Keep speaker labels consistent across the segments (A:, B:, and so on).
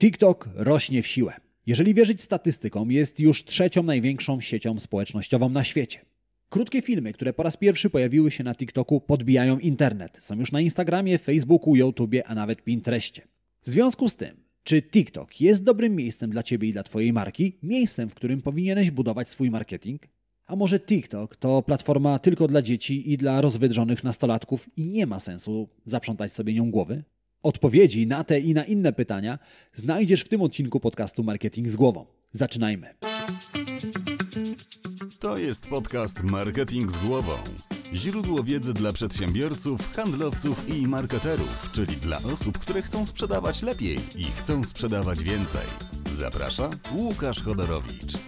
A: TikTok rośnie w siłę. Jeżeli wierzyć statystykom, jest już trzecią największą siecią społecznościową na świecie. Krótkie filmy, które po raz pierwszy pojawiły się na TikToku, podbijają internet. Są już na Instagramie, Facebooku, YouTubie, a nawet Pinterestie. W związku z tym, czy TikTok jest dobrym miejscem dla Ciebie i dla Twojej marki? Miejscem, w którym powinieneś budować swój marketing? A może TikTok to platforma tylko dla dzieci i dla rozwydrzonych nastolatków i nie ma sensu zaprzątać sobie nią głowy? Odpowiedzi na te i na inne pytania znajdziesz w tym odcinku podcastu Marketing z Głową. Zaczynajmy.
B: To jest podcast Marketing z Głową. Źródło wiedzy dla przedsiębiorców, handlowców i marketerów, czyli dla osób, które chcą sprzedawać lepiej i chcą sprzedawać więcej. Zaprasza Łukasz Chodorowicz.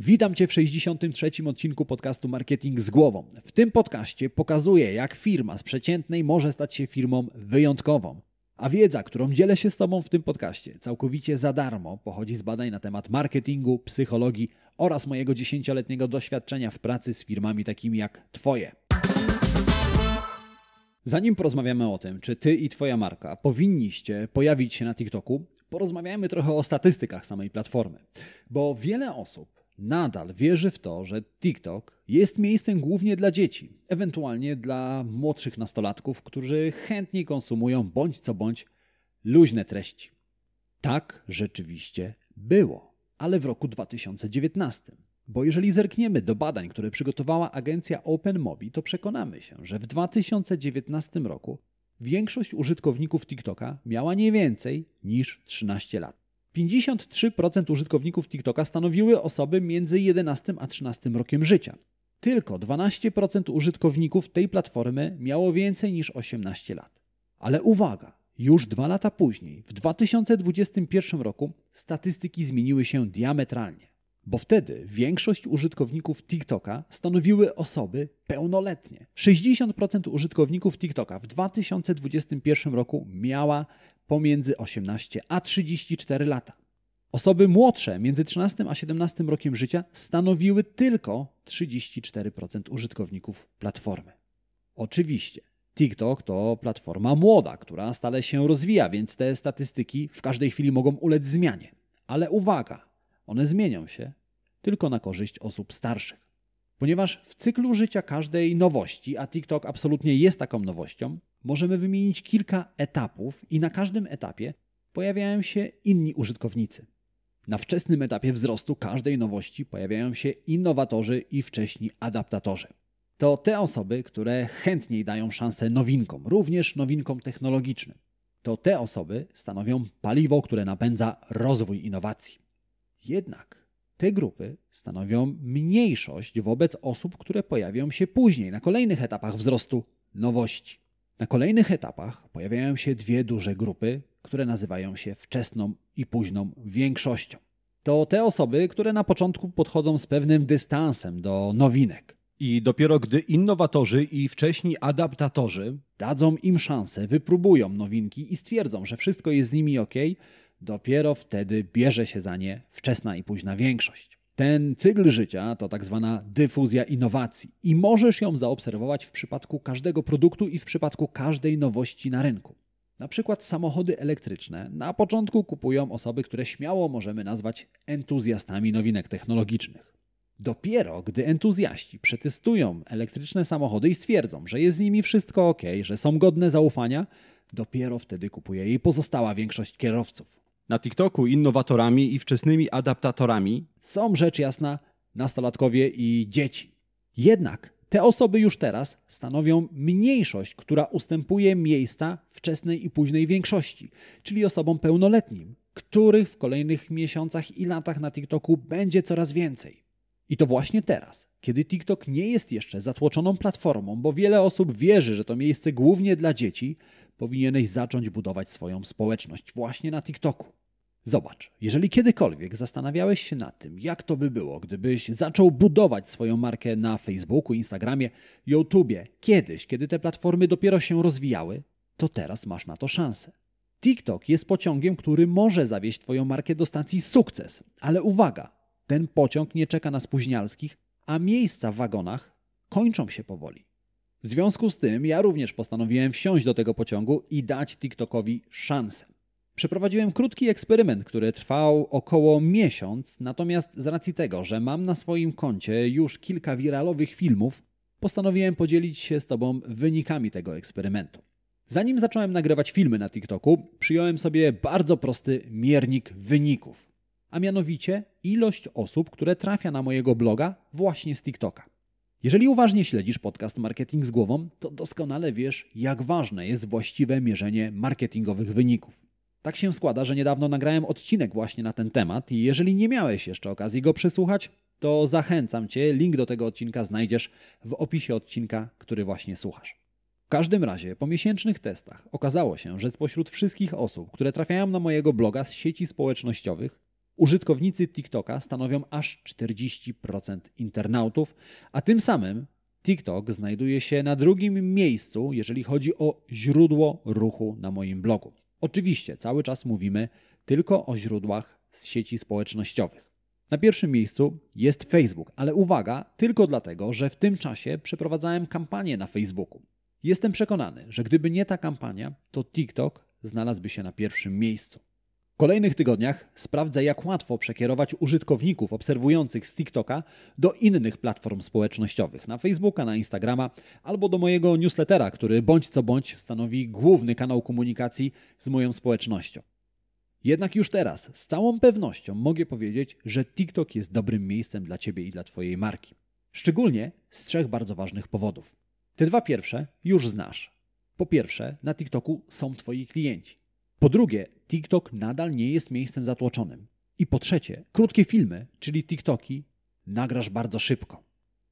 A: Witam Cię w 63. odcinku podcastu Marketing z Głową. W tym podcaście pokazuję, jak firma z przeciętnej może stać się firmą wyjątkową. A wiedza, którą dzielę się z Tobą w tym podcaście, całkowicie za darmo, pochodzi z badań na temat marketingu, psychologii oraz mojego dziesięcioletniego doświadczenia w pracy z firmami takimi jak Twoje. Zanim porozmawiamy o tym, czy Ty i Twoja marka powinniście pojawić się na TikToku, porozmawiajmy trochę o statystykach samej platformy. Bo wiele osób nadal wierzy w to, że TikTok jest miejscem głównie dla dzieci, ewentualnie dla młodszych nastolatków, którzy chętniej konsumują bądź co bądź luźne treści. Tak rzeczywiście było, ale w roku 2019. Bo jeżeli zerkniemy do badań, które przygotowała agencja OpenMobi, to przekonamy się, że w 2019 roku większość użytkowników TikToka miała nie więcej niż 13 lat. 53% użytkowników TikToka stanowiły osoby między 11 a 13 rokiem życia. Tylko 12% użytkowników tej platformy miało więcej niż 18 lat. Ale uwaga, już dwa lata później, w 2021 roku, statystyki zmieniły się diametralnie, bo wtedy większość użytkowników TikToka stanowiły osoby pełnoletnie. 60% użytkowników TikToka w 2021 roku miała pomiędzy 18 a 34 lata. Osoby młodsze, między 13 a 17 rokiem życia, stanowiły tylko 34% użytkowników platformy. Oczywiście, TikTok to platforma młoda, która stale się rozwija, więc te statystyki w każdej chwili mogą ulec zmianie. Ale uwaga, one zmienią się tylko na korzyść osób starszych. Ponieważ w cyklu życia każdej nowości, a TikTok absolutnie jest taką nowością, możemy wymienić kilka etapów i na każdym etapie pojawiają się inni użytkownicy. Na wczesnym etapie wzrostu każdej nowości pojawiają się innowatorzy i wcześni adaptatorzy. To te osoby, które chętniej dają szansę nowinkom, również nowinkom technologicznym. To te osoby stanowią paliwo, które napędza rozwój innowacji. Jednak te grupy stanowią mniejszość wobec osób, które pojawią się później, na kolejnych etapach wzrostu nowości. Na kolejnych etapach pojawiają się dwie duże grupy, które nazywają się wczesną i późną większością. To te osoby, które na początku podchodzą z pewnym dystansem do nowinek. I dopiero gdy innowatorzy i wcześni adaptatorzy dadzą im szansę, wypróbują nowinki i stwierdzą, że wszystko jest z nimi ok, dopiero wtedy bierze się za nie wczesna i późna większość. Ten cykl życia to tak zwana dyfuzja innowacji i możesz ją zaobserwować w przypadku każdego produktu i w przypadku każdej nowości na rynku. Na przykład samochody elektryczne na początku kupują osoby, które śmiało możemy nazwać entuzjastami nowinek technologicznych. Dopiero gdy entuzjaści przetestują elektryczne samochody i stwierdzą, że jest z nimi wszystko ok, że są godne zaufania, dopiero wtedy kupuje jej pozostała większość kierowców. Na TikToku innowatorami i wczesnymi adaptatorami są rzecz jasna nastolatkowie i dzieci. Jednak te osoby już teraz stanowią mniejszość, która ustępuje miejsca wczesnej i późnej większości, czyli osobom pełnoletnim, których w kolejnych miesiącach i latach na TikToku będzie coraz więcej. I to właśnie teraz, kiedy TikTok nie jest jeszcze zatłoczoną platformą, bo wiele osób wierzy, że to miejsce głównie dla dzieci, powinieneś zacząć budować swoją społeczność właśnie na TikToku. Zobacz, jeżeli kiedykolwiek zastanawiałeś się nad tym, jak to by było, gdybyś zaczął budować swoją markę na Facebooku, Instagramie, YouTubie, kiedyś, kiedy te platformy dopiero się rozwijały, to teraz masz na to szansę. TikTok jest pociągiem, który może zawieść Twoją markę do stacji sukces, ale uwaga, ten pociąg nie czeka na spóźnialskich, a miejsca w wagonach kończą się powoli. W związku z tym ja również postanowiłem wsiąść do tego pociągu i dać TikTokowi szansę. Przeprowadziłem krótki eksperyment, który trwał około miesiąc, natomiast z racji tego, że mam na swoim koncie już kilka wiralowych filmów, postanowiłem podzielić się z Tobą wynikami tego eksperymentu. Zanim zacząłem nagrywać filmy na TikToku, przyjąłem sobie bardzo prosty miernik wyników, a mianowicie ilość osób, które trafia na mojego bloga właśnie z TikToka. Jeżeli uważnie śledzisz podcast Marketing z głową, to doskonale wiesz, jak ważne jest właściwe mierzenie marketingowych wyników. Tak się składa, że niedawno nagrałem odcinek właśnie na ten temat i jeżeli nie miałeś jeszcze okazji go przesłuchać, to zachęcam Cię, link do tego odcinka znajdziesz w opisie odcinka, który właśnie słuchasz. W każdym razie, po miesięcznych testach okazało się, że spośród wszystkich osób, które trafiają na mojego bloga z sieci społecznościowych, użytkownicy TikToka stanowią aż 40% internautów, a tym samym TikTok znajduje się na drugim miejscu, jeżeli chodzi o źródło ruchu na moim blogu. Oczywiście cały czas mówimy tylko o źródłach z sieci społecznościowych. Na pierwszym miejscu jest Facebook, ale uwaga, tylko dlatego, że w tym czasie przeprowadzałem kampanię na Facebooku. Jestem przekonany, że gdyby nie ta kampania, to TikTok znalazłby się na pierwszym miejscu. Kolejnych tygodniach sprawdzę, jak łatwo przekierować użytkowników obserwujących z TikToka do innych platform społecznościowych, na Facebooka, na Instagrama albo do mojego newslettera, który bądź co bądź stanowi główny kanał komunikacji z moją społecznością. Jednak już teraz z całą pewnością mogę powiedzieć, że TikTok jest dobrym miejscem dla Ciebie i dla Twojej marki. Szczególnie z trzech bardzo ważnych powodów. Te dwa pierwsze już znasz. Po pierwsze, na TikToku są Twoi klienci. Po drugie, TikTok nadal nie jest miejscem zatłoczonym. I po trzecie, krótkie filmy, czyli TikToki, nagrasz bardzo szybko.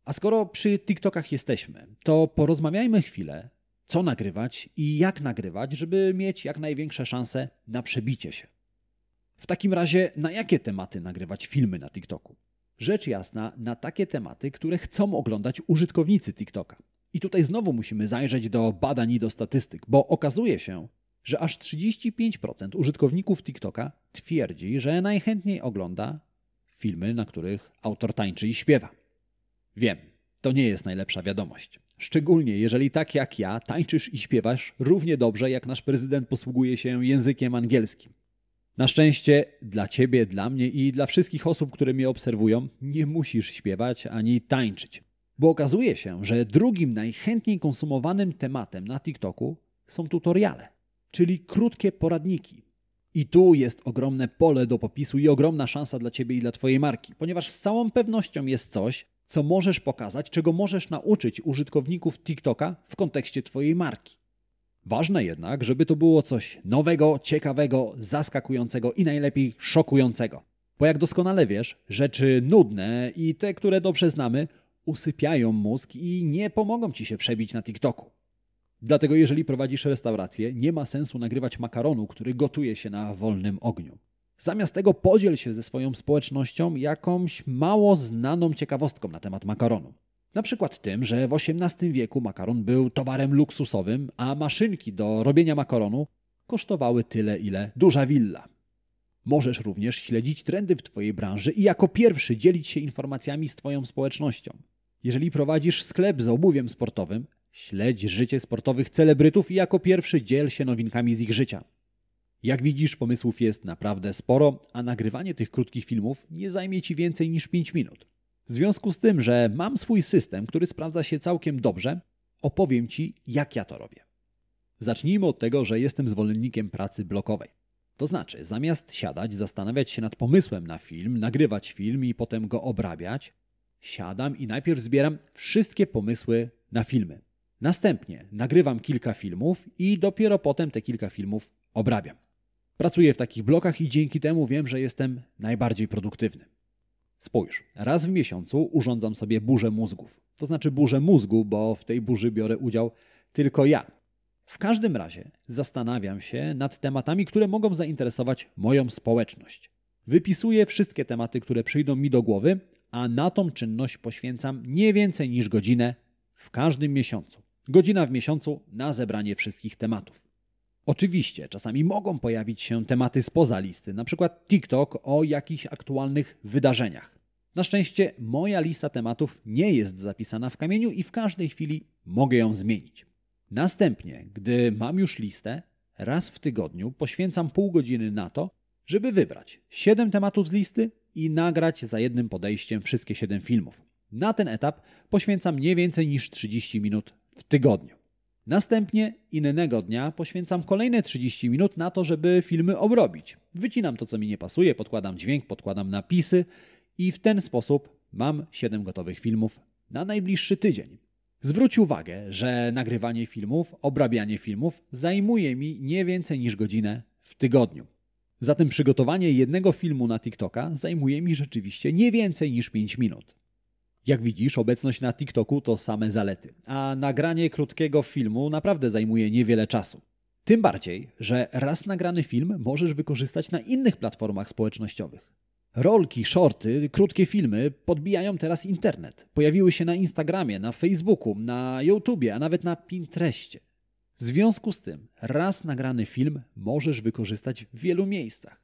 A: A skoro przy TikTokach jesteśmy, to porozmawiajmy chwilę, co nagrywać i jak nagrywać, żeby mieć jak największe szanse na przebicie się. W takim razie, na jakie tematy nagrywać filmy na TikToku? Rzecz jasna, na takie tematy, które chcą oglądać użytkownicy TikToka. I tutaj znowu musimy zajrzeć do badań i do statystyk, bo okazuje się, że aż 35% użytkowników TikToka twierdzi, że najchętniej ogląda filmy, na których autor tańczy i śpiewa. Wiem, to nie jest najlepsza wiadomość. Szczególnie jeżeli tak jak ja tańczysz i śpiewasz równie dobrze, jak nasz prezydent posługuje się językiem angielskim. Na szczęście dla ciebie, dla mnie i dla wszystkich osób, które mnie obserwują, nie musisz śpiewać ani tańczyć. Bo okazuje się, że drugim najchętniej konsumowanym tematem na TikToku są tutoriale czyli krótkie poradniki. I tu jest ogromne pole do popisu i ogromna szansa dla Ciebie i dla Twojej marki, ponieważ z całą pewnością jest coś, co możesz pokazać, czego możesz nauczyć użytkowników TikToka w kontekście Twojej marki. Ważne jednak, żeby to było coś nowego, ciekawego, zaskakującego i najlepiej szokującego. Bo jak doskonale wiesz, rzeczy nudne i te, które dobrze znamy, usypiają mózg i nie pomogą ci się przebić na TikToku. Dlatego jeżeli prowadzisz restaurację, nie ma sensu nagrywać makaronu, który gotuje się na wolnym ogniu. Zamiast tego podziel się ze swoją społecznością jakąś mało znaną ciekawostką na temat makaronu. Na przykład tym, że w XVIII wieku makaron był towarem luksusowym, a maszynki do robienia makaronu kosztowały tyle, ile duża willa. Możesz również śledzić trendy w Twojej branży i jako pierwszy dzielić się informacjami z Twoją społecznością. Jeżeli prowadzisz sklep z obuwiem sportowym, Śledź życie sportowych celebrytów i jako pierwszy dziel się nowinkami z ich życia. Jak widzisz, pomysłów jest naprawdę sporo, a nagrywanie tych krótkich filmów nie zajmie Ci więcej niż 5 minut. W związku z tym, że mam swój system, który sprawdza się całkiem dobrze, opowiem Ci, jak ja to robię. Zacznijmy od tego, że jestem zwolennikiem pracy blokowej. To znaczy, zamiast siadać, zastanawiać się nad pomysłem na film, nagrywać film i potem go obrabiać, siadam i najpierw zbieram wszystkie pomysły na filmy. Następnie nagrywam kilka filmów i dopiero potem te kilka filmów obrabiam. Pracuję w takich blokach i dzięki temu wiem, że jestem najbardziej produktywny. Spójrz, raz w miesiącu urządzam sobie burzę mózgów. To znaczy burzę mózgu, bo w tej burzy biorę udział tylko ja. W każdym razie zastanawiam się nad tematami, które mogą zainteresować moją społeczność. Wypisuję wszystkie tematy, które przyjdą mi do głowy, a na tą czynność poświęcam nie więcej niż godzinę w każdym miesiącu. Godzina w miesiącu na zebranie wszystkich tematów. Oczywiście, czasami mogą pojawić się tematy spoza listy, na przykład TikTok o jakichś aktualnych wydarzeniach. Na szczęście moja lista tematów nie jest zapisana w kamieniu i w każdej chwili mogę ją zmienić. Następnie, gdy mam już listę, raz w tygodniu poświęcam pół godziny na to, żeby wybrać 7 tematów z listy i nagrać za jednym podejściem wszystkie 7 filmów. Na ten etap poświęcam nie więcej niż 30 minut w tygodniu. Następnie innego dnia poświęcam kolejne 30 minut na to, żeby filmy obrobić. Wycinam to, co mi nie pasuje, podkładam dźwięk, podkładam napisy i w ten sposób mam 7 gotowych filmów na najbliższy tydzień. Zwróć uwagę, że nagrywanie filmów, obrabianie filmów zajmuje mi nie więcej niż godzinę w tygodniu. Zatem przygotowanie jednego filmu na TikToka zajmuje mi rzeczywiście nie więcej niż 5 minut. Jak widzisz, obecność na TikToku to same zalety, a nagranie krótkiego filmu naprawdę zajmuje niewiele czasu. Tym bardziej, że raz nagrany film możesz wykorzystać na innych platformach społecznościowych. Rolki, shorty, krótkie filmy podbijają teraz internet. Pojawiły się na Instagramie, na Facebooku, na YouTubie, a nawet na Pinterestie. W związku z tym, raz nagrany film możesz wykorzystać w wielu miejscach.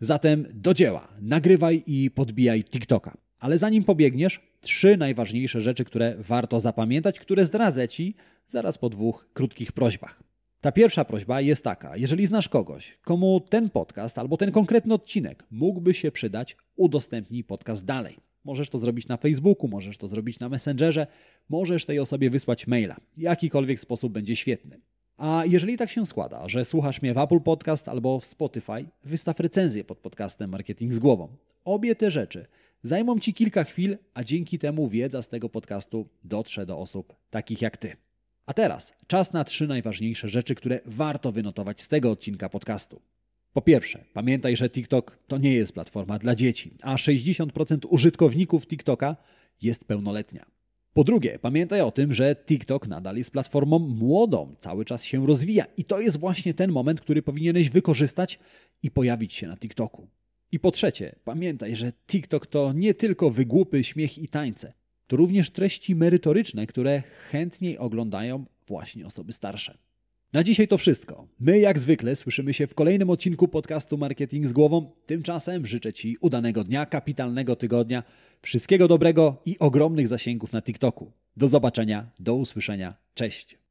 A: Zatem do dzieła, nagrywaj i podbijaj TikToka. Ale zanim pobiegniesz, trzy najważniejsze rzeczy, które warto zapamiętać, które zdradzę Ci zaraz po dwóch krótkich prośbach. Ta pierwsza prośba jest taka: jeżeli znasz kogoś, komu ten podcast albo ten konkretny odcinek mógłby się przydać, udostępnij podcast dalej. Możesz to zrobić na Facebooku, możesz to zrobić na Messengerze, możesz tej osobie wysłać maila. Jakikolwiek sposób będzie świetny. A jeżeli tak się składa, że słuchasz mnie w Apple Podcast albo w Spotify, wystaw recenzję pod podcastem Marketing z głową. Obie te rzeczy zajmą Ci kilka chwil, a dzięki temu wiedza z tego podcastu dotrze do osób takich jak Ty. A teraz czas na trzy najważniejsze rzeczy, które warto wynotować z tego odcinka podcastu. Po pierwsze, pamiętaj, że TikTok to nie jest platforma dla dzieci, a 60% użytkowników TikToka jest pełnoletnia. Po drugie, pamiętaj o tym, że TikTok nadal jest platformą młodą, cały czas się rozwija i to jest właśnie ten moment, który powinieneś wykorzystać i pojawić się na TikToku. I po trzecie, pamiętaj, że TikTok to nie tylko wygłupy, śmiech i tańce. To również treści merytoryczne, które chętniej oglądają właśnie osoby starsze. Na dzisiaj to wszystko. My, jak zwykle, słyszymy się w kolejnym odcinku podcastu Marketing z Głową. Tymczasem życzę Ci udanego dnia, kapitalnego tygodnia, wszystkiego dobrego i ogromnych zasięgów na TikToku. Do zobaczenia, do usłyszenia. Cześć.